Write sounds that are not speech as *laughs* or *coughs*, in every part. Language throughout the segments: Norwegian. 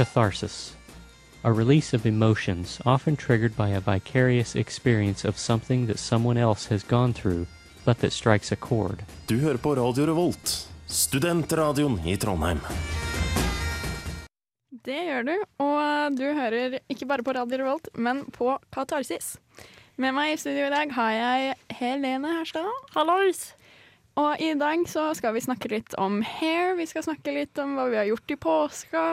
Catharsis. A release of emotions, often triggered by a vicarious experience of something that someone else has gone through, but that strikes a chord. Du hører på Radio Revolt, studentradioen i Trondheim. Det gjør du, og du hører ikke bare på Radio Revolt, men på Katarsis. Med meg i studio i dag har jeg Helene Herstad. Hallois! Og i dag så skal vi snakke litt om hair, vi skal snakke litt om hva vi har gjort i påska.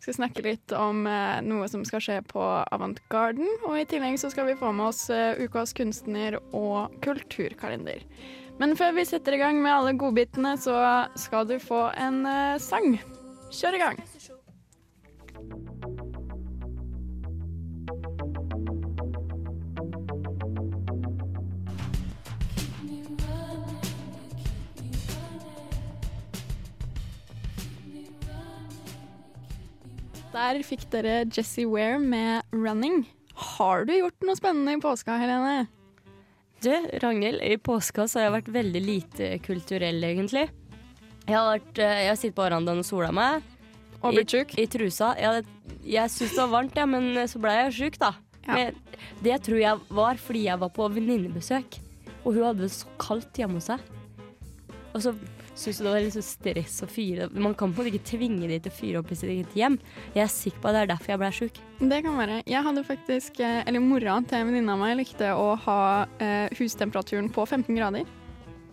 Skal snakke litt om eh, noe som skal skje på Avant Garden. Og i tillegg så skal vi få med oss eh, ukas kunstner og kulturkalender. Men før vi setter i gang med alle godbitene, så skal du få en eh, sang. Kjør i gang. Der fikk dere Jessie Ware med 'Running'. Har du gjort noe spennende i påska, Helene? Du, Ragnhild, i påska så har jeg vært veldig lite kulturell, egentlig. Jeg har, vært, eh, jeg har sittet på verandaen og sola meg. Og blitt sjuk? I, I trusa. Jeg, jeg syntes det var varmt, ja, men så ble jeg sjuk, da. Ja. Men det tror jeg var fordi jeg var på venninnebesøk, og hun hadde det så kaldt hjemme hos seg. Og så syntes du det var litt så stress å fyre Man kan på en måte ikke tvinge de til å fyre opp i sitt eget hjem. Jeg er sikker på at det er derfor jeg ble sjuk. Det kan være. Jeg hadde faktisk, eh, eller Mora til en venninne av meg likte å ha eh, hustemperaturen på 15 grader.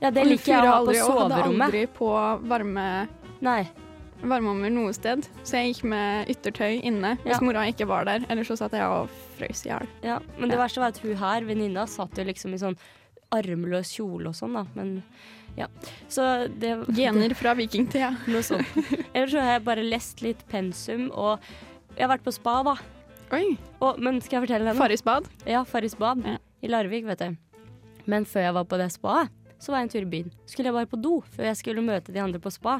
Ja, det liker jeg å ha på aldri, Og hadde soverommet. aldri på varme, Nei. varmeovner noe sted. Så jeg gikk med yttertøy inne hvis Ja. mora ikke var der. Ellers så satt jeg og frøs i hjel. Ja, men det Ja. verste var at hun her, venninna, satt jo liksom i sånn armløs kjole og sånn, da. Men ja. Så det Gener fra vikingtida. *laughs* Noe sånt. Ellers så har jeg bare lest litt pensum, og jeg har vært på spa, da. Oi. Og, men skal jeg fortelle deg noe? Farris bad. Ja, Farris bad Ja. i Larvik, vet du. Men før jeg var på det spaet, så var jeg en tur i byen. Skulle jeg bare på do før jeg skulle møte de andre på spa.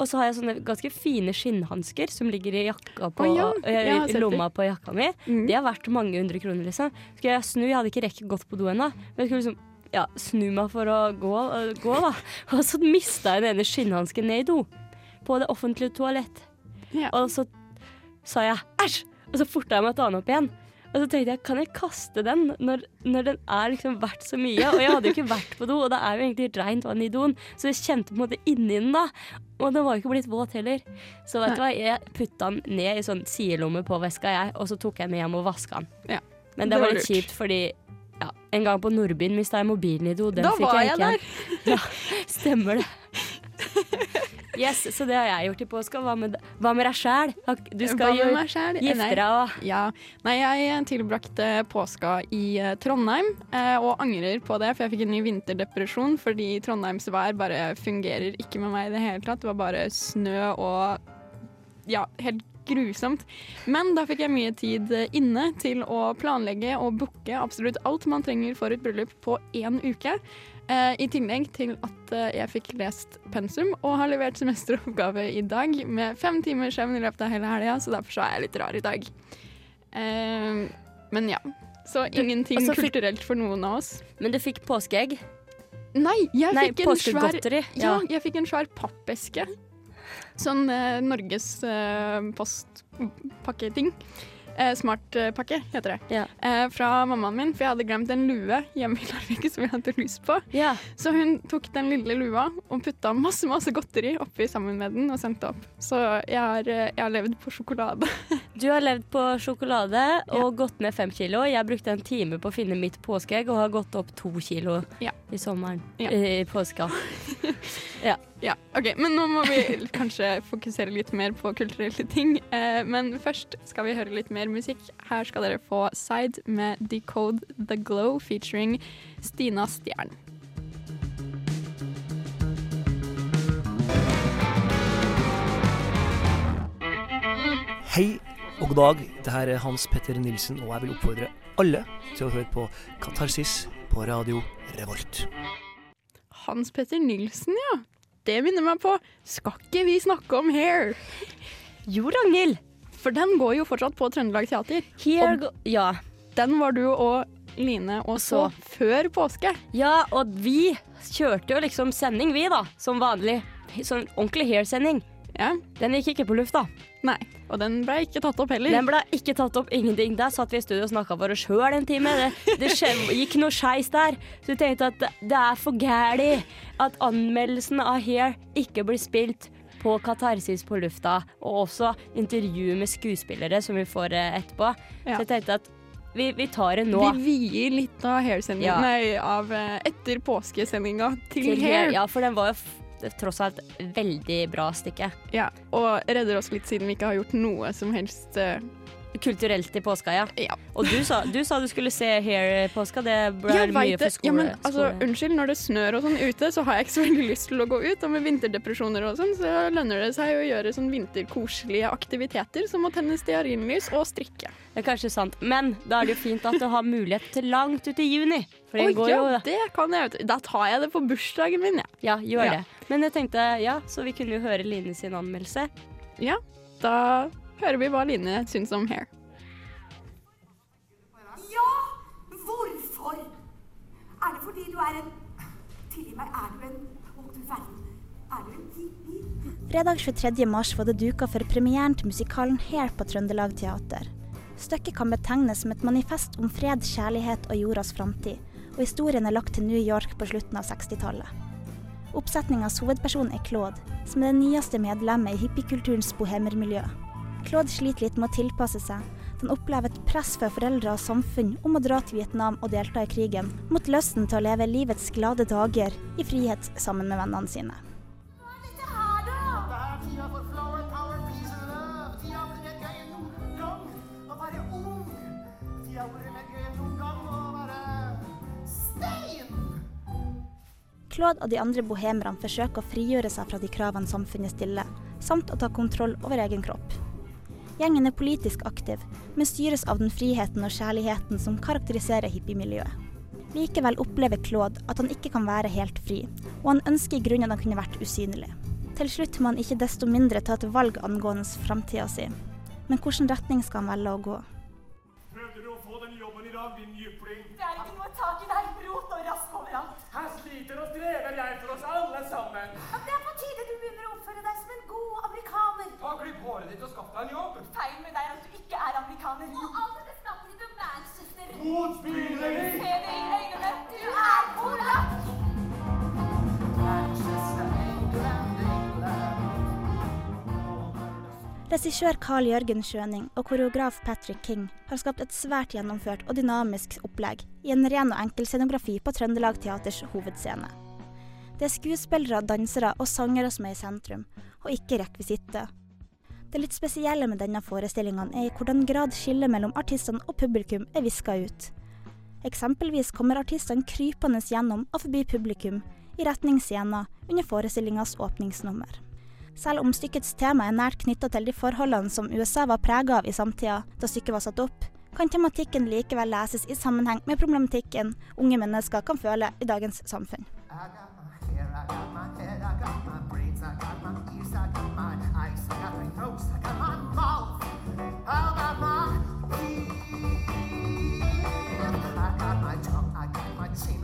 Og så har jeg sånne ganske fine skinnhansker som ligger i på, oh, ja, eh, i lomma på jakka mi. Mm. De har vært mange hundre kroner, liksom. Skulle jeg snu, jeg hadde ikke rekket gått på do ennå. Men jeg skulle liksom ja, snu meg for å gå, gå da. Og så mista jeg den ene skinnhansken ned i do. På det offentlige toalett. Ja. Og så sa jeg æsj! Og så forta jeg meg å ta den opp igjen. Og så tenkte jeg, kan jeg kaste den når, når den er liksom verdt så mye? Og jeg hadde jo ikke vært på do, og det er jo egentlig rent vann i doen. Så jeg kjente på en måte inni den, da. Og den var jo ikke blitt våt heller. Så vet du hva, jeg putta den ned i sånn sidelomme på veska, jeg, og så tok jeg den hjem og vaska den. Ja, Men det det, var var litt kjipt, fordi ja, en gang på Nordbyen mista jeg mobilen i do. Den Da fikk var jeg jeg der! Ja, stemmer det. Yes, så det har jeg gjort i påska. Hva med, hva med deg sjæl? Du skal jo gifte deg og Ja. Nei, jeg tilbrakte påska i eh, Trondheim, eh, og angrer på det, for jeg fikk en ny vinterdepresjon fordi Trondheims vær bare fungerer ikke med meg i det hele tatt. Det var bare snø og ja, helt grusomt. Men da fikk jeg mye tid eh, inne til å planlegge og booke absolutt alt man trenger for et bryllup på én uke. Eh, I tillegg til at eh, jeg fikk lest pensum og har levert semesteroppgave i dag med fem timers søvn i løpet av hele helga, så derfor så er jeg litt rar i dag. Men ja. Så ingenting og kulturelt for noen av oss. Men du fikk påskeegg? Nei, jeg Nei, en svær ja. ja, jeg fikk en svær pappeske. Sånn eh, Norges eh, postpakketing. Eh, Smartpakke heter det. Ja. Eh, fra mammaen min, for jeg hadde glemt en lue hjemme i Larvik *laughs* som jeg hadde lyst på. Ja. Så hun tok den lille lua og putta masse masse godteri oppi sammen med den og sendte opp. Så jeg har, eh, jeg har levd på sjokolade. *laughs* Du har levd på sjokolade og gått ned fem kilo. Jeg brukte en time på å finne mitt påskeegg og har gått opp to kilo Ja. i sommeren. Ja. I påska. *laughs* Ja, ok, Men nå må vi kanskje fokusere litt mer på kulturelle ting. Eh, men først skal vi høre litt mer musikk. Her skal dere få Side med Decode The Glow featuring Stina Stjern. Hei og god dag. Det her er Hans Petter Nilsen, og jeg vil oppfordre alle til å høre på Katarsis på Radio Revolt. Hans Petter Nilsen, ja. Det minner meg på Skal ikke vi snakke om hair? *laughs* Jo, Ragnhild! For den går jo fortsatt på Trøndelag Teater. Here Og- Ja. Den var du og Line og så før påske. ja, og vi kjørte jo liksom sending, vi, da. Som vanlig. Sånn ordentlig hair-sending. Ja. Den gikk ikke på lufta. Nei. Og den ble ikke tatt opp heller. Den ble ikke tatt opp, ingenting. Der satt vi i studio og snakka for oss sjøl en time. Det, det skje- gikk noe skeis der. Så vi tenkte at det- er for gæli at anmeldelsen av Hair ikke blir spilt på Katarsis på lufta, og også intervju med skuespillere som vi får eh, etterpå. Ja. Så jeg tenkte at vi, vi tar det nå. Vi vier litt av Hair-sendingen Ja. Nei, av eh, etter påskesendinga til, til Hair. Ja, for den var jo tross alt veldig bra stykke. Ja, og redder oss litt siden vi ikke har gjort noe som helst Uh... Kulturelt i påska, ja. Ja. Og du sa, du sa du skulle se Hair påska. Det Jeg mye for skole. Ja, men, altså, unnskyld, når det snør og sånn ute, så har jeg ikke så veldig lyst til å gå ut. Og med vinterdepresjoner og sånn, så lønner det seg å gjøre sånn vinterkoselige aktiviteter som å tenne stearinlys og strikke. Det er kanskje sant, men da er det jo fint at du har mulighet til langt ut i juni. For går ja, jo det kan jeg, vet du. Da tar jeg det på bursdagen min, jeg. Ja, gjør Ja. det. Men jeg tenkte, ja, så vi kunne jo høre Line sin anmeldelse. Ja. Da hører vi hva Line syns om Hair. Ja, hvorfor? Er det fordi du er en Tilgi meg, er du en Å, du verden. Er du en? Fredag 23. mars var det duka for premieren til musikalen Hair på Trøndelag Teater. Stykket kan betegnes som et manifest om fred, kjærlighet og jordas framtid, og historien er lagt til New York på slutten av 60-tallet. Oppsetningas hovedperson er Claude, som er det nyeste medlemmet i hippiekulturens bohemermiljø. Claude sliter litt med å tilpasse seg. Han opplever et press fra foreldre og samfunn om å dra til Vietnam og delta i krigen, mot lysten til å leve livets glade dager i frihet sammen med vennene sine. Claude og de andre bohemerne forsøker å frigjøre seg fra de kravene samfunnet stiller, samt å ta kontroll over egen kropp. Gjengen er politisk aktiv, men styres av den friheten og kjærligheten som karakteriserer hippiemiljøet. Likevel opplever Claude at han ikke kan være helt fri, og han ønsker i grunnen han kunne vært usynlig. Til slutt må han ikke desto mindre ta et valg angående framtida si. Men hvilken retning skal han velge å gå? Prøvde du å få den jobben i dag, din Regissør Carl Jørgen Skjøning og koreograf Patrick King har skapt et svært gjennomført og dynamisk opplegg i en ren og enkel scenografi på Trøndelag Teaters hovedscene. Det er skuespillere, dansere og sangere som er i sentrum, og ikke rekvisitter. Det litt spesielle med denne forestillingen er i hvordan grad skillet mellom artistene og publikum er viska ut. Eksempelvis kommer artistene krypende gjennom og forbi publikum i retning scenen under forestillingas åpningsnummer. Selv om stykkets tema er nært knytta til de forholdene som USA var prega av i samtida da stykket var satt opp, kan tematikken likevel leses i sammenheng med problematikken unge mennesker kan føle i dagens samfunn.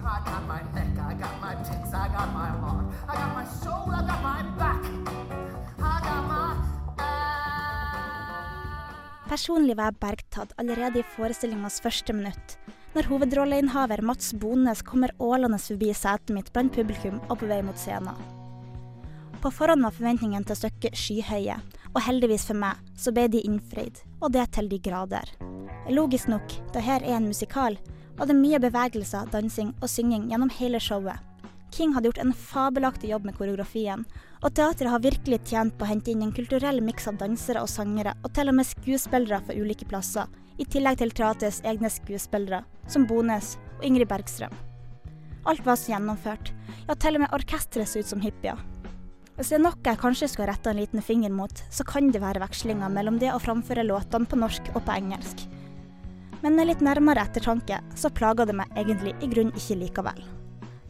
I got my neck, I got my tits, I got my heart, I got my soul, I got my back, Personlig var jeg bergtatt allerede i forestillingas første minutt, når hovedrolleinnehaver Mats Bones kommer ålende forbi setet mitt blant publikum og på vei mot scenen. På forhånd var forventningene til stykket skyhøye, og heldigvis for meg så ble de innfridd, og det til de grader. Logisk nok, da her er en musikal, og det mye bevegelser, dansing og synging gjennom hele showet. King hadde gjort en fabelaktig jobb med koreografien, og teatret har virkelig tjent på å hente inn en kulturell miks av dansere og sangere, og til og med skuespillere fra ulike plasser, i tillegg til teatrets egne skuespillere, som Bones og Ingrid Bergstrøm. Alt var så gjennomført, ja, til og med orkesteret så ut som hippier. Hvis det er noe jeg kanskje skulle rette en liten finger mot, så kan det være vekslinga mellom det å framføre låtene på norsk og på engelsk. Men med litt nærmere ettertanke, så plager det meg egentlig i grunnen ikke likevel.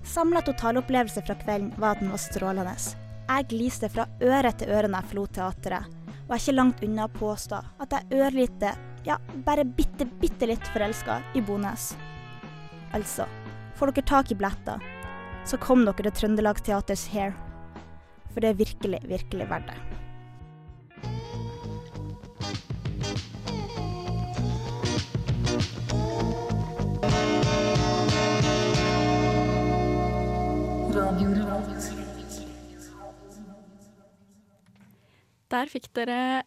Samla totalopplevelse fra kvelden var at den var strålende. Jeg gliste fra øre til øre når jeg forlot teatret, og jeg er ikke langt unna å påstå at jeg ørlite, ja, bare bitte, bitte litt forelska i Bones. Altså, får dere tak i billetter, så kom dere til Trøndelag Teaters Hair. For det er virkelig, virkelig verdt det. Der fikk dere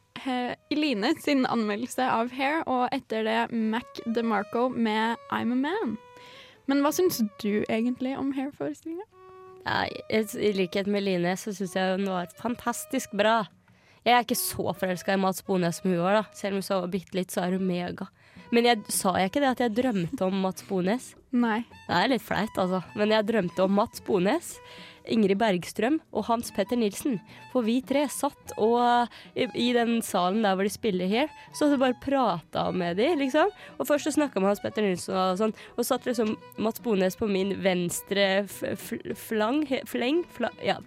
Eline sin anmeldelse av Hair, og etter det Mac DeMarco med I'm a Man. Men hva syns du egentlig om Hair-forestillinga? Ja, I i likhet med Line så syns jeg hun var fantastisk bra. Jeg er ikke så forelska i Mats Bones som hun var, da. Selv om hun så bitte litt, så er hun mega. Men jeg, sa jeg ikke det at jeg drømte om Mats Bones? Nei. Det er litt flaut, altså. Men jeg drømte om Mats Bones, Ingrid Bergstrøm og Hans Petter Nilsen. For vi tre satt og i, i den salen der hvor de spiller her, så hadde vi bare prata med de, liksom. Og først så snakka med Hans Petter Nilsen og sånn, og satt liksom Mats Bones på min venstre flang, fleng, fla, ja,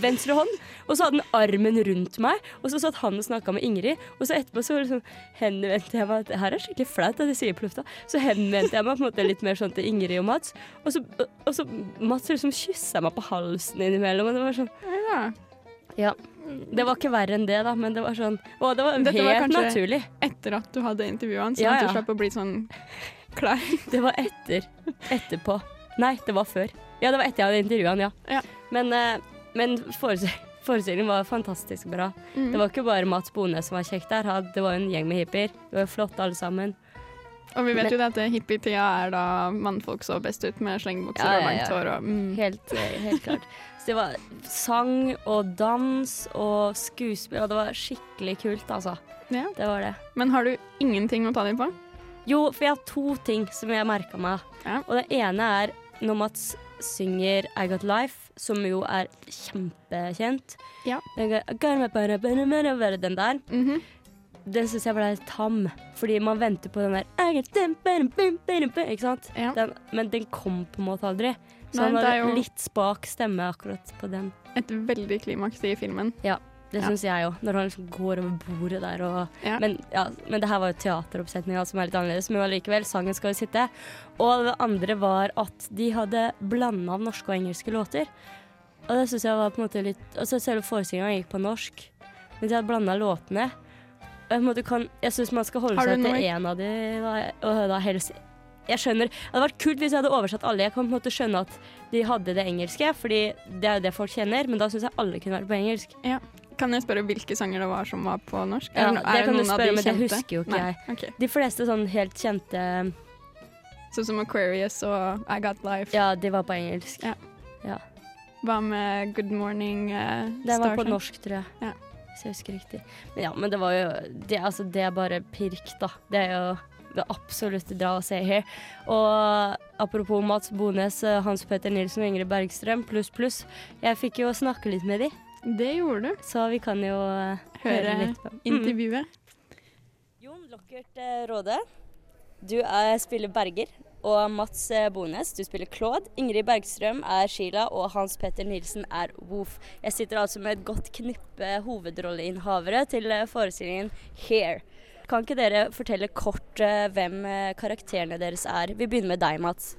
venstre hånd. Og så hadde han armen rundt meg, og så satt han og snakka med Ingrid. Og så etterpå så liksom henvendte jeg meg Det her er skikkelig flaut at jeg sier på lufta. Så henvendte jeg meg på en måte litt mer sånn til Ingrid og Mats. Og så, og så Mats liksom kyssa meg på halsen innimellom. Og det var sånn Ja. Ja. Det var ikke verre enn det, da, men det var sånn Å, det var Dette var helt kanskje- naturlig. Etter at du hadde intervjua han, så Ja, at ja. du slapp å bli sånn klar. *laughs* Det var etter. Etterpå. Nei, det var før. Ja, det var etter jeg hadde intervjua han, ja. Ja. Men, eh, men forestillingen forestillingen var fantastisk bra. Mm. Det var ikke bare Mats Bones som var kjekk der, det var en gjeng med hippier. Det var flotte alle sammen. Og vi vet jo det at hippietida er da mannfolk så best ut med slengebukser Ja, ja, og langt ja. hår og mm. Helt, eh, helt klart. Så det var sang og dans og skuespill, og det var skikkelig kult, altså. Ja. Det var det. Men har du ingenting å ta dem på? Jo, for jeg har to ting som jeg merka meg. Ja. Og det ene er når Mats synger I Got Life, som jo er kjempekjent. Ja. Den, der. Mm got den. Syns jeg ble litt tam, fordi man venter på den der Ikke sant? Ja. Den, men den kom på en måte aldri. Så Nei, han er jo- litt spak stemme akkurat på den. Et veldig klimaks i filmen. Ja, Det Ja. syns jeg òg, når han liksom går over bordet der og Ja. men, ja, men det her var jo teateroppsetninga som er litt annerledes, men allikevel, sangen skal jo sitte. Og det andre var at de hadde blanda av norske og engelske låter. Og det syns jeg var på en måte litt Altså Selve forestillinga gikk på norsk, men de hadde blanda låtene. Kan, jeg syns man skal holde seg til én av de, da, og da helst jeg skjønner, Det hadde vært kult hvis jeg hadde oversatt alle. Jeg kan på en måte skjønne at de hadde det engelske, fordi det er jo det folk kjenner, men da syns jeg alle kunne vært på engelsk. Kan jeg spørre hvilke sanger det var som var på norsk? Ja, Er det det kan du spørre, de men det husker jo ikke Nei, jeg. Okay. De fleste sånn helt kjente Sånn som Aquarius og I Got Life. Ja, de var på engelsk. Ja. Hva med Good Morning uh, Den var på norsk, tror jeg. Ja. Hvis jeg husker riktig. Men ja, men det var jo Det, altså, det er bare pirk, da. Det er jo det absolutte dra og se her. Og apropos Mats Bones, eh, Hans Petter Nilsen og Ingrid Bergstrøm, pluss, pluss. Jeg fikk jo snakke litt med de, Det gjorde du. så vi kan jo eh, høre, Høre litt på Mm. intervjuet. Jon Lockert eh, Råde, du er, spiller Berger. Og Mats Bones, du spiller Claude. Ingrid Bergstrøm er Sheila, og Hans Petter Nilsen er Woof. Jeg sitter altså med et godt knippe hovedrolleinnehavere til eh, forestillingen Here. Kan ikke dere fortelle kort eh, hvem eh, karakterene deres er? Vi begynner med deg, Mats.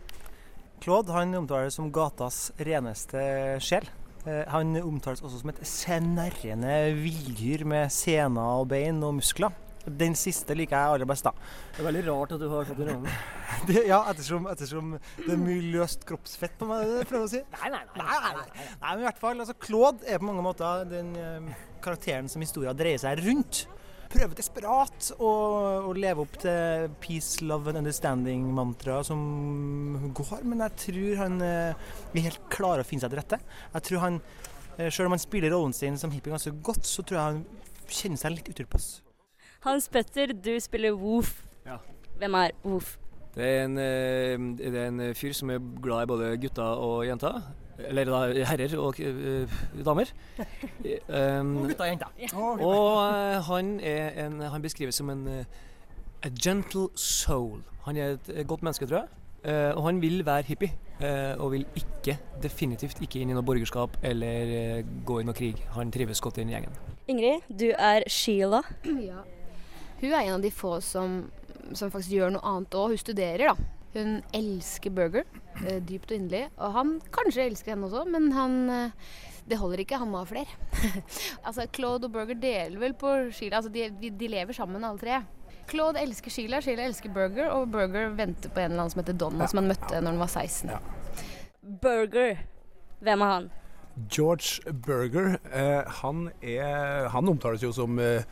Claude han omtales som gatas reneste sjel. Han omtales også som et snerrende villdyr med sener og bein og muskler. Den siste liker jeg aller best, da. Det er veldig rart at du har fått rollen. *laughs* Det, ja, ettersom, ettersom det er mye løst kroppsfett på meg, det prøver jeg å si. Nei, nei, nei. nei, nei, nei. nei men i hvert fall, altså, Claude er på mange måter den eh, karakteren som historien dreier seg rundt. Prøver desperat å, å leve opp til peace, love and understanding-mantraet som går, men jeg tror han eh, vil helt klare å finne seg til rette. Jeg tror han, eh, Selv om han spiller rollen sin som hippie ganske godt, så tror jeg han kjenner seg litt utilpass. Hans Petter, du spiller Woof. Ja. Hvem er Woof? Det er, en, eh, det er en fyr som er glad i både gutter og jenter. Eller da herrer og uh, damer. *laughs* Um, Gutta og jenter. og eh, han, er en, han beskrives som en uh, a gentle soul. Han er et godt menneske, tror jeg. Eh, og han vil være hippie. eh, og vil ikke, definitivt ikke inn i noe borgerskap eller gå i noe krig. Han trives godt i den gjengen. Ingrid, du er Sheila. Ja. Hun er en av de få som, som faktisk gjør noe annet òg. Hun studerer, da. Hun elsker burger, eh, dypt og inderlig. Og han kanskje elsker henne også, men han eh, Det holder ikke, han må ha flere. *laughs* altså, Claude og Burger deler vel på Sheila. Altså, de, de, lever sammen, alle tre. Claude elsker Sheila, Sheila elsker Burger, og Burger venter på en eller annen som heter Donna, som han møtte når han var 16. Burger. Hvem er han? George Burger, eh, han, er, han omtales jo som eh,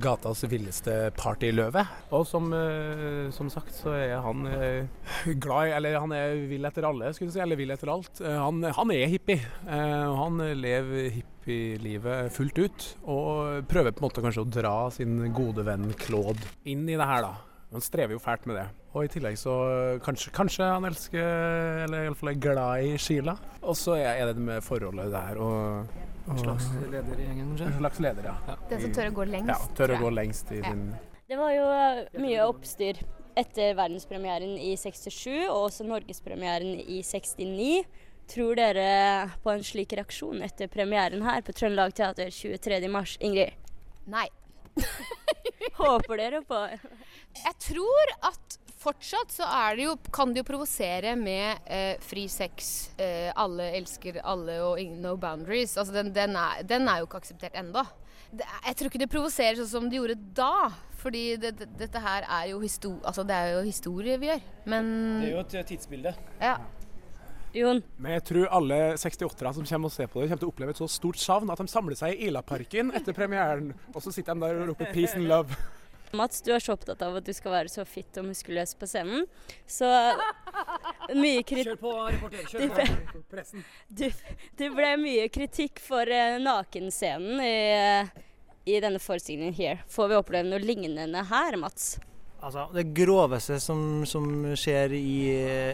gatas villeste partyløve. Og som, eh, som sagt så er han eh, glad Eller han er vill etter alle, skulle du si. Eller vill etter alt. Eh, han, han er hippie. Han lever hippielivet fullt ut. Og prøver på en måte kanskje å dra sin gode venn Claude inn i det her, da. Han strever jo fælt med det. Og i tillegg så kanskje, kanskje han elsker, eller iallfall er glad i Sheila. Og så er det med forholdet der og En slags leder i gjengen, kanskje? En slags leder, ja. Den som tør å gå lengst, Ja, tør å gå lengst i Ja. sin Det var jo eh, mye oppstyr etter verdenspremieren i 67 og også norgespremieren i 69. Tror dere på en slik reaksjon etter premieren her på Trøndelag Teater 23.3, Ingrid? Nei. *laughs* Håper dere på Jeg tror at fortsatt så er det jo, kan det jo provosere med eh, fri sex. Eh, alle elsker alle og ingen, no boundaries. Altså den, den, er, den er jo ikke akseptert ennå. Jeg tror ikke det provoserer sånn som det gjorde da. Fordi det, det, dette her er jo, histor altså det er jo historie vi gjør. Men Det er jo et eh, tidsbilde. ja. Jon? Men jeg tror alle 68-ere som kommer og ser på det, kommer til å oppleve et så stort savn at de samler seg i Ilaparken etter premieren, og så sitter de der og roper 'peace and love'. Mats, du er så opptatt av at du skal være så fit og muskuløs på scenen. Så mye kritikk Kjør på, reporter. Kjør på. Pressen. du, du, ble mye kritikk for eh, nakenscenen i, eh, i denne forestillingen her. Får vi oppleve noe lignende her, Mats? Altså, det groveste som, som skjer i,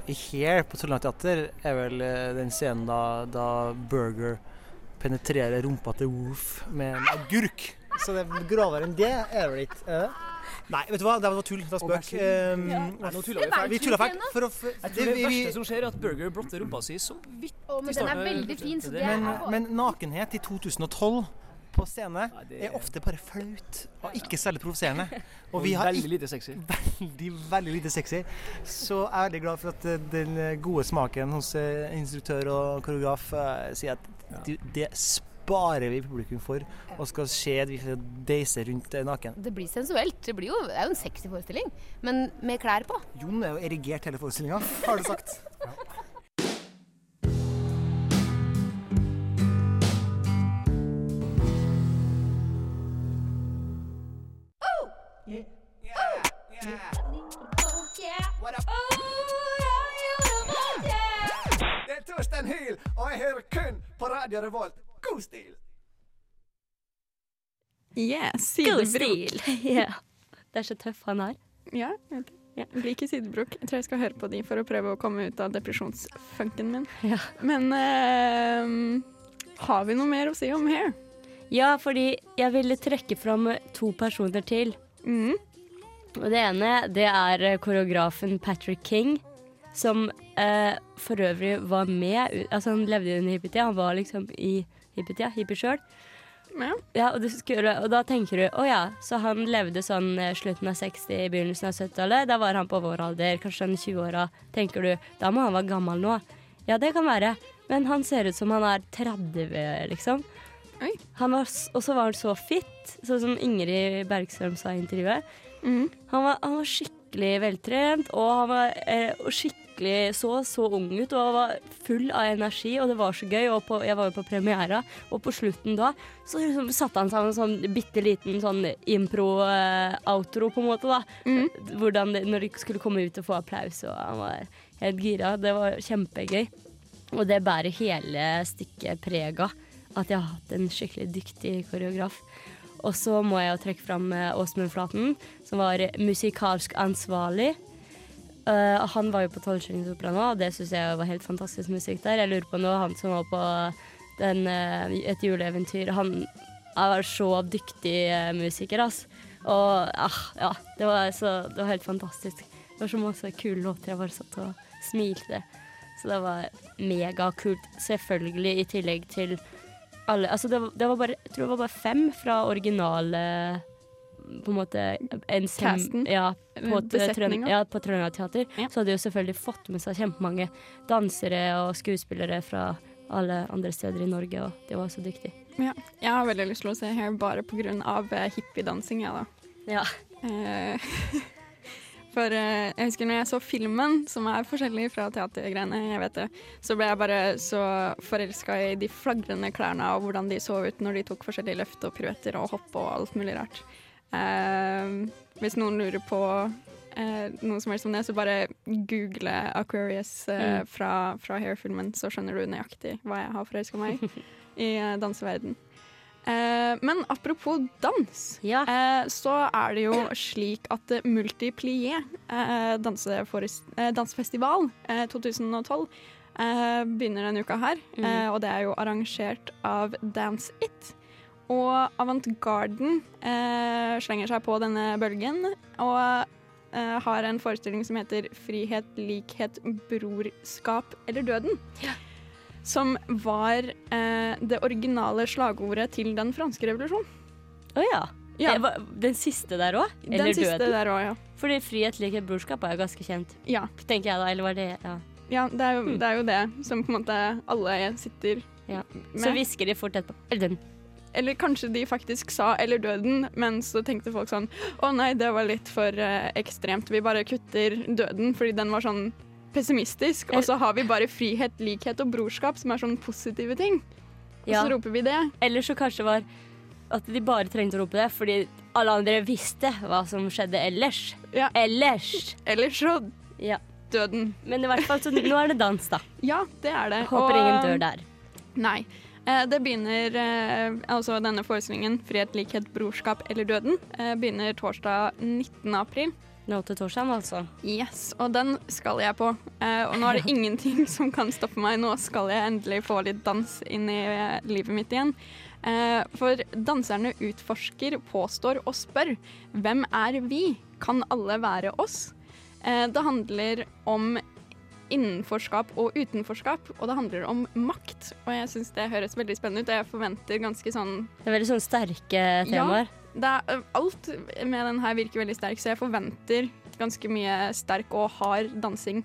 i Here på Trøndelag Teater, er vel eh, den scenen da, da Burger penetrerer rumpa til Wolf med en agurk. Så det er grovere enn det er det vel ikke? er det? Nei, vet du hva, det var tull. Det var spøk. Um, Ja, nå tuller vi fælt. Vi tulla fælt. For å, for, det, det verste som skjer, er at Burger blotter rumpa si så vidt. Oh, men den er veldig fin, så det men, er men nakenhet i 2012 på scene er ofte bare flaut og ikke særlig provoserende. *laughs* Og vi har veldig lite sexy. *laughs* Veldig, veldig lite sexy. Så jeg er veldig glad for at eh, den gode smaken hos eh, instruktør og koreograf eh, sier at det det sparer vi publikum for, og skal se at vi deise rundt eh, naken. Det blir sensuelt. Det, blir jo, det er jo en sexy forestilling, men med klær på. Jon er jo erigert hele forestillinga, har du sagt. *laughs* Det er Torstein Hyl, og jeg hører kun på Radio Revolt. God stil! Yeah, sidebrok. yeah. *laughs* *laughs* Det er så tøff han er. Ja, jeg vet. Jeg liker sidebrok. Jeg tror jeg skal høre på de for å prøve å komme ut av depresjonsfunken min. *laughs* Ja. Men uh, har vi noe mer å si om Hair? Ja, fordi jeg ville trekke fram to personer til. Mm. Og det ene, det er eh, koreografen Patrick King, som uh, for øvrig var med Altså, han levde under hippietida. Han var liksom i hippietida, hippie sjøl. Ja. og, skulle, og da tenker du å ja, så han levde sånn eh, slutten av 60, begynnelsen av 70-tallet. Da var han på vår alder, kanskje sånn 20-åra. Tenker du, da må han være gammel nå. Ja, det kan være, men han ser ut som han er 30, liksom. Var, og så var han så fit, sånn som Ingrid Bergstrøm sa i intervjuet. Mm. Han, var, han var skikkelig veltrent, og han var eh, og skikkelig så så ung ut og var full av energi, og det var så gøy. Og på, jeg var jo på premiera, og på slutten da så liksom satte han sammen en sånn bitte liten sånn impro-outro, på en måte, da. Hvordan det, når de skulle komme ut og få applaus, og han var helt gira. Det var kjempegøy. Og det bærer hele stykket preg av. At jeg har hatt en skikkelig dyktig koreograf. Og så må jeg jo trekke fram eh, Åsmund Flaten, som var musikalsk ansvarlig. Eh, han var jo på Tolvskillingsopera nå, og det syns jeg var helt fantastisk musikk der. Jeg lurer på nå, han som var på den, uh, et juleeventyr Han er så dyktig uh, musiker, ass. Og ah, ja, det var, så, det var helt fantastisk. Det var så masse kule låter. Jeg bare satt og smilte. Så det var megakult. Selvfølgelig i tillegg til alle Altså det, var- det var bare Jeg tror det var bare fem fra originale På en måte en Casten? Ja, på, Besetninga? Trøn- ja, på Trøndelag Teater. Så hadde de jo selvfølgelig fått med seg kjempemange dansere og skuespillere fra alle andre steder i Norge, og de var så dyktige. Ja. Jeg har veldig lyst til å se Hair bare pga. hippiedansing, jeg, da. Ja. Eh, *laughs* For eh, jeg husker når jeg så filmen, som er forskjellig fra teatergreiene, jeg vet det, så ble jeg bare så forelska i de flagrende klærne og hvordan de så ut når de tok forskjellige løft og piruetter og hopp og alt mulig rart. Eh, hvis noen lurer på eh, noe som helst om det, så bare google Aquarius eh, Mm. fra, fra Hair-filmen, så skjønner du nøyaktig hva jeg har forelska meg *laughs* i eh, danseverden. Eh, men apropos dans, eh, så er det jo slik at Multiplié eh, dansefestival eh, 2012 eh, begynner denne uka her. Mm. Eh, og det er jo arrangert av Dance It. Og Avantgarden eh, slenger seg på denne bølgen og eh, har en forestilling som heter 'Frihet, likhet, brorskap eller døden'. Som var eh, det originale slagordet til den franske revolusjonen. Å ja. Ja. Eh, Den siste der òg? Den siste der også, ja. Fordi frihet, likhet, brorskap er jo ganske kjent. Ja. Tenker jeg da, eller var det Ja. Ja, det er, jo, Hmm. det er jo det som på en måte alle sitter ja. med. Så hvisker de fort etterpå. Eller den. Eller kanskje de faktisk sa 'eller døden', men så tenkte folk sånn 'Å nei, det var litt for eh, ekstremt. Vi bare kutter døden', fordi den var sånn pessimistisk. Og så har vi bare frihet, likhet og brorskap, som er sånn positive ting. Og Ja. så roper vi det. Eller så kanskje var at de bare trengte å rope det fordi alle andre visste hva som skjedde ellers. Ellers. Ellers så ja. døden. Men i hvert fall, så nå er det dans, da. *laughs* Ja, det er det. Håper ingen dør der. Nei. Eh, det begynner eh, Altså denne forestillingen, 'Frihet, likhet, brorskap eller døden', eh, begynner torsdag 19. april. Nå til torsdag, altså. Yes, og den skal jeg på. Og nå er det *laughs* ingenting som kan stoppe meg. Nå skal jeg endelig få litt dans inn i livet mitt igjen. For danserne utforsker, påstår og spør hvem er vi? Kan alle være oss? Det handler om innenforskap og utenforskap, og det handler om makt. Og jeg syns det høres veldig spennende ut, og jeg forventer ganske sånn Det er veldig sånn sterke temaer. Ja, det er, alt med den her virker veldig sterk, så jeg forventer ganske mye sterk og hard dansing.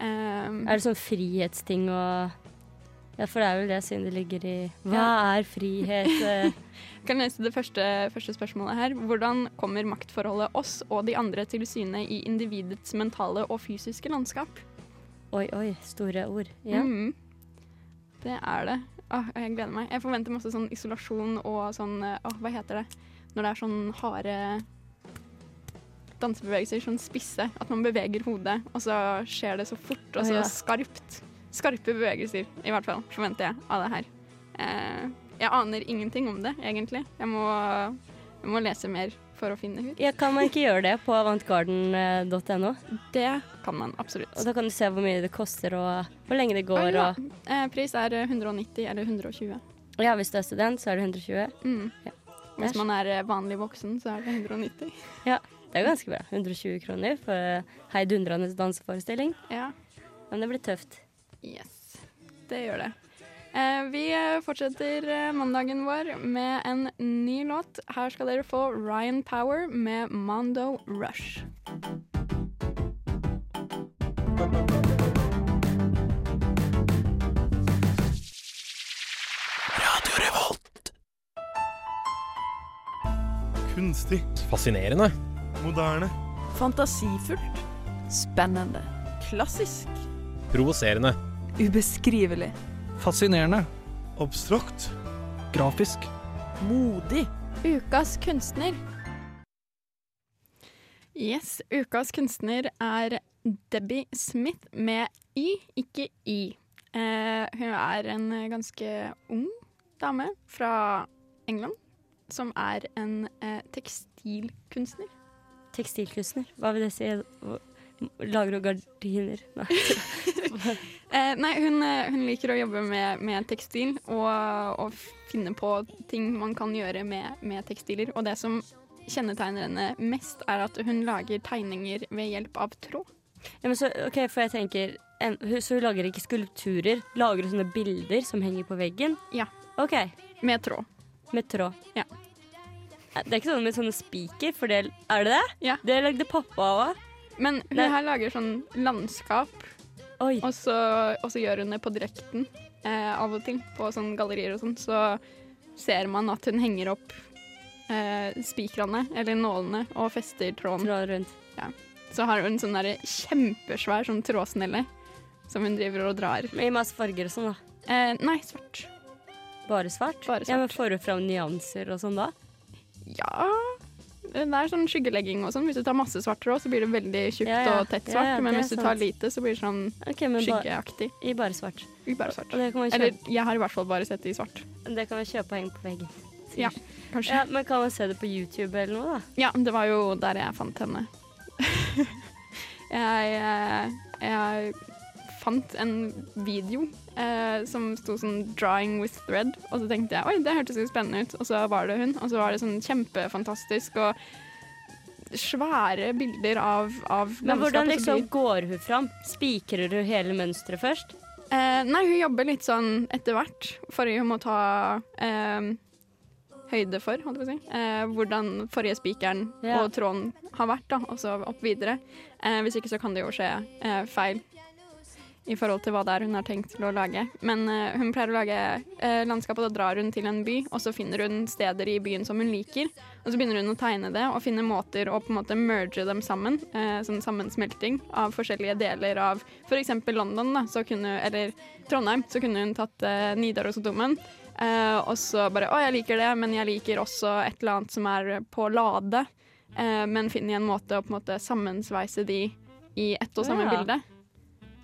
Um, Er det sånn frihetsting og Ja, for det er vel det, siden det ligger i Hva er frihet? *laughs* Jeg kan lese det første, første spørsmålet her. Hvordan kommer maktforholdet oss og de andre til syne i individets mentale og fysiske landskap? Oi, oi, store ord. Ja. Mhm. Det er det. Åh, jeg gleder meg. Jeg forventer masse sånn isolasjon og sånn eh, åh, Hva heter det? Når det er sånn harde dansebevegelser, sånn spisse. At man beveger hodet, og så skjer det så fort og så ja. skarpt. Skarpe bevegelser, i hvert fall, forventer jeg av det her. Eh, jeg aner ingenting om det, egentlig. Jeg må, jeg må lese mer for å finne hud. Ja, kan man ikke gjøre det på avantgarden.no? Det kan man absolutt. Og da kan du se hvor mye det koster og hvor lenge det går. Å, ja. og... eh, pris er eh, 190 eller 120. Ja, hvis du er student, så er det 120. Mm. Ja. Hvis man er eh, vanlig voksen, så er det 190. Ja, det er ganske bra. 120 kroner for heidundrende danseforestilling. Ja. Men det blir tøft. Yes, det gjør det. Eh, vi fortsetter eh, mandagen vår med en ny låt. Her skal dere få Ryan Power med Mondo Rush. Kunstig. Fascinerende. Moderne. Fantasifullt. Spennende. Klassisk. Provoserende. Ubeskrivelig. Fascinerende. Abstrakt. Grafisk. Modig. Ukas kunstner. Yes, ukas kunstner er Debbie Smith med Y, ikke Y. Eh, hun er en ganske ung dame fra England som er en eh, tekstilkunstner. Tekstilkunstner, hva vil det si? Lager hun gardiner? Nei. *laughs* Eh, nei, hun, eh, hun liker å jobbe med, med tekstil og, og finne på ting man kan gjøre med, med tekstiler. Og det som kjennetegner henne mest, er at hun lager tegninger ved hjelp av tråd. Ja, men så, ok, for jeg tenker en, Så hun lager ikke skulpturer? Lager hun sånne bilder som henger på veggen? Ja. Ok. Med tråd. Med tråd. Ja. Eh, Det er ikke sånn med sånne spiker, for det Er det det? Ja. Det lagde pappa òg. Men hun Nei. her lager sånn landskap, og så, og så gjør hun det på direkten eh, av og til. På sånn gallerier og sånn. Så ser man at hun henger opp eh, spikrene, eller nålene, og fester tråden. Tråd rundt. Ja. så har hun sånn der kjempesvær sånn trådsnelle som hun driver og drar. I masse farger og sånn, da? Eh, nei, svart. Bare svart? Bare Ja, men. Får du fram nyanser og sånn da? Ja Det er sånn skyggelegging og sånn. Hvis du tar masse svart tråd, så blir det veldig tjukt Ja, ja. og tett svart. ja, men hvis du tar sant. lite, så blir det sånn okay, men skyggeaktig. I bare svart. I bare svart. Og det kan man Eller jeg har i hvert fall bare sett det i svart. det kan man kjøpe og henge på veggen. Ja, kanskje. Ja, men kan man se det på YouTube eller noe, da? Ja, det var jo der jeg fant henne. *laughs* jeg, eh, jeg fant en video eh, som sto sånn 'drawing with thread', og så tenkte jeg oi, det hørtes jo spennende ut, og så var det hun. Og så var det sånn kjempefantastisk og svære bilder av, av Men hvordan liksom går hun fram? Spikrer du hele mønsteret først? Eh, nei, hun jobber litt sånn etter hvert. for hun må ta eh, høyde for, holdt jeg på å si. Eh, hvordan forrige spikeren Ja. og tråden har vært, da, og så opp videre. Eh, hvis ikke så kan det jo skje eh, feil i forhold til hva det er hun har tenkt til å lage. Men uh, hun pleier å lage uh, landskap, og da drar hun til en by, og så finner hun steder i byen som hun liker. Og så begynner hun å tegne det og finne måter å på en måte merge dem sammen. Uh, sånn sammensmelting av forskjellige deler av f.eks. London, da, så kunne, eller Trondheim, så kunne hun tatt uh, Nidarosdomen. Uh, og så bare Å, jeg liker det, men jeg liker også et eller annet som er på lade. Uh, men finner en måte å på en måte sammensveise de i ett og samme Ja. bilde.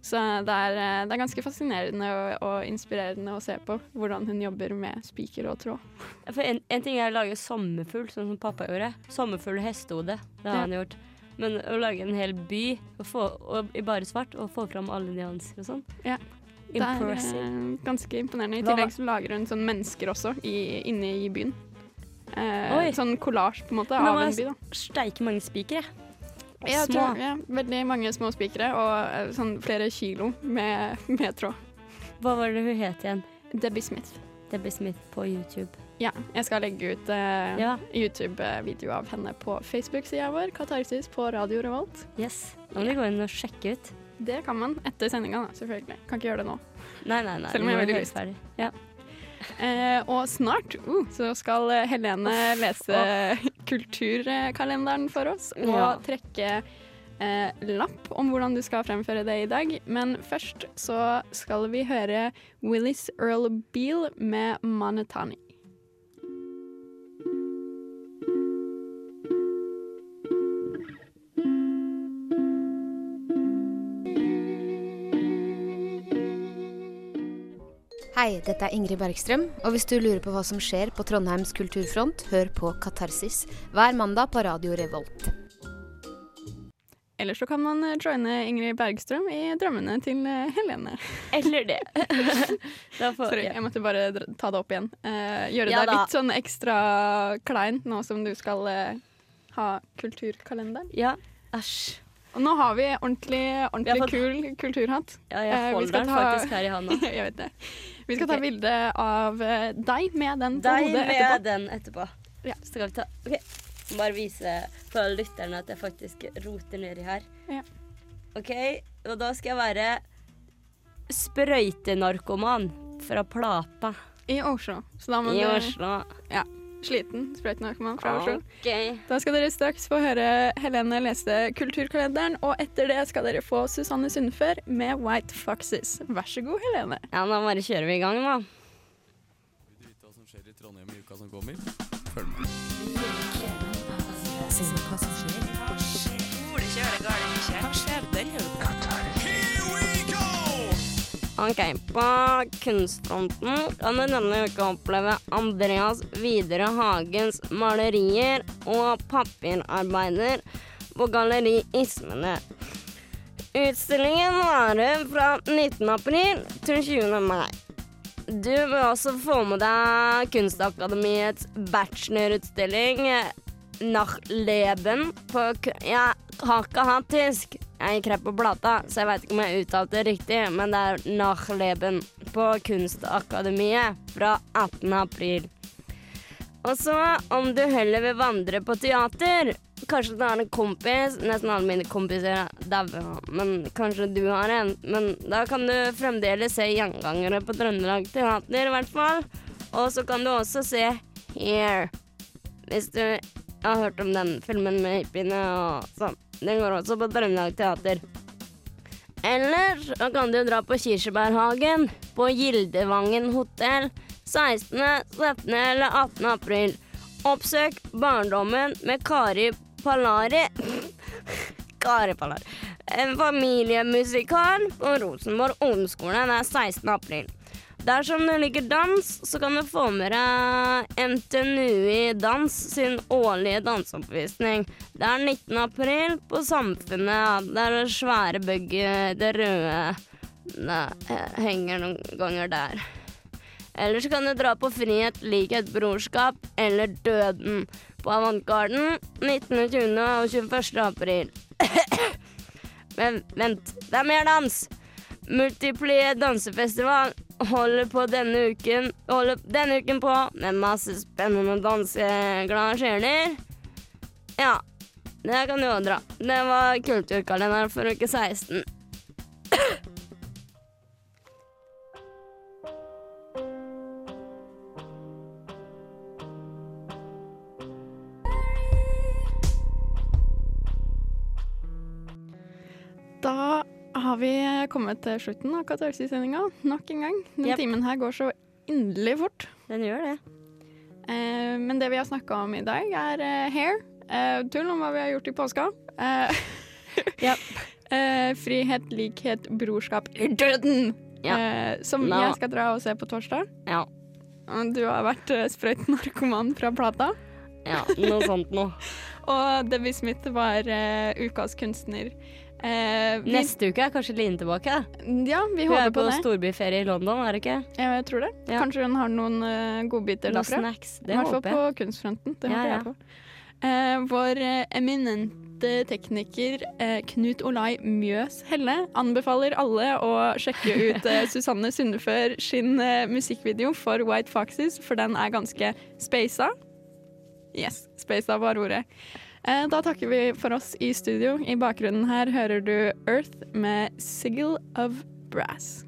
Så det er, eh, det er ganske fascinerende og, og inspirerende å se på hvordan hun jobber med spiker og tråd. For en, en ting er å lage sommerfugl, sånn som pappa gjorde. Sommerfugl og hestehode. Det har Ja. han gjort. Men å lage en hel by og få, og, i bare svart og få fram alle nyanser og sånn Ja. Det er eh, ganske imponerende. I tillegg så lager hun sånn mennesker også i, inne i byen. Eh, sånn kollasj på en måte av en by. da. Steike mange spikere. Jeg Små. tror, ja, veldig mange små spikere og eh, sånn flere kilo med, med tråd. Hva var det hun het igjen? Debbie Smith. Debbie Smith på YouTube. Ja, jeg skal legge ut eh, Ja. YouTube-video av henne på Facebook-sida vår, Katarsis på Radio Revolt. Yes. Da må du gå inn og sjekke ut. Det kan man etter sendinga, selvfølgelig. Kan ikke gjøre det nå. Nei, nei, nei. Selv om jeg er har veldig lyst. Ja. Eh, og snart uh, så skal eh, Helene lese kulturkalenderen for oss og Ja. trekke eh, lapp om hvordan du skal fremføre det i dag. Men først så skal vi høre Willis Earl Beale med 'Manatani'. Hei, dette er Ingrid Bergstrøm, og hvis du lurer på hva som skjer på Trondheims kulturfront, hør på Katarsis hver mandag på Radio Revolt. Eller så kan man eh, joine Ingrid Bergstrøm i drømmene til eh, Helene. Eller det. *laughs* Derfor, Sorry, jeg måtte bare ta det opp igjen. Eh, gjøre Ja deg litt sånn ekstra klein nå som du skal eh, ha kulturkalenderen. ja. Æsj. Og nå har vi ordentlig, ordentlig Vi fått- kul kulturhatt. Ja, Eh, jeg holder den ta- faktisk her i hånda. *laughs* jeg vet det. Vi skal ta Ok. bilde av eh, deg med den på Deg hodet med etterpå. den etterpå. Ja. Så skal vi ta OK. Bare vise for lytterne at jeg faktisk roter nedi her. Ja. OK, og da skal jeg være sprøytenarkoman fra Plata I Oslo. I Oslo. Ja. Sliten sprøytenarkoman fra Oslo. OK. Da skal dere straks få høre Helene lese Kulturkalenderen, og etter det skal dere få Susanne Sundfør med White Foxes. Vær så god, Helene. Ja, da bare kjører vi i gang, da. Hva som skjer i Trondheim i uka som kommer? Følg med. Ok, På kunstfronten kan du denne uka oppleve Andreas Videre Hagens malerier og papirarbeider på Galleri Ismene. Utstillingen varer fra 19. april til 20. mai. Du vil også få med deg Kunstakademiets bachelorutstilling Nachleben på Jeg har ikke hatt tysk. Jeg gikk rett på plata, så jeg vet ikke om jeg uttalte det riktig, men det er Nachleben på Kunstakademiet fra 18. april. Og så, om du heller vil vandre på teater Kanskje du har en kompis Nesten alle mine kompiser dauer, men kanskje du har en. Men da kan du fremdeles se gjengangere på Trøndelag Teater, i hvert fall. Og så kan du også se Here. Hvis du har hørt om den filmen med hippiene og sånn. Den går også på Trøndelag Teater. Eller så kan du dra på Kirsebærhagen på Gildevangen hotell 16., 17. eller 18. april. Oppsøk barndommen med Kari Palari. *laughs* Kari Palari. En familiemusikal på Rosenborg ungdomsskole. Det er 16. april. Dersom du liker dans, så kan du få med deg NTNUI Dans sin årlige danseoppvisning. Det er 19. april på Samfunnet. Det er det svære bygget, det røde Det henger noen ganger der. Eller så kan du dra på Frihet, likhet, brorskap eller Døden på Avantgarden 19., 20. og 21. april. *coughs* Men vent, det er mer dans! Multiplie dansefestival holder på denne uken Holder denne uken på med masse spennende danseglade sjeler. Ja, det kan du òg dra. Det var kulturkalenderen for uke 16. har vi kommet til slutten av Katarsis-sendinga nok en gang. Den Yep. timen her går så inderlig fort. Den gjør det. Eh, men det vi har snakka om i dag, er eh, hair. Eh, tull om hva vi har gjort i påska. Eh, *laughs* eh, frihet, likhet, brorskap, døden! Eh, som no. jeg skal dra og se på torsdag. Ja. Du har vært sprøyt narkoman fra Plata. Ja, noe sånt noe. *laughs* Og Debbie Smith var ukas kunstner. Eh, vi- Neste uke er kanskje Line tilbake. Ja, vi Hun håper er på på storbyferie i London, er det ikke? Jeg tror det. Ja. Kanskje hun har noen uh, godbiter derfra. snacks, det I hvert fall på kunstfronten. Det Ja, håper ja. jeg på. Eh, vår eh, eminente tekniker eh, Knut Olai Mjøs Helle anbefaler alle å sjekke ut eh, *laughs* Susanne Sundefør sin musikkvideo for White Foxes, for den er ganske spasa. Yes, spasa var ordet. Eh, da takker vi for oss i studio. I bakgrunnen her hører du Earth med Sigil of Brass.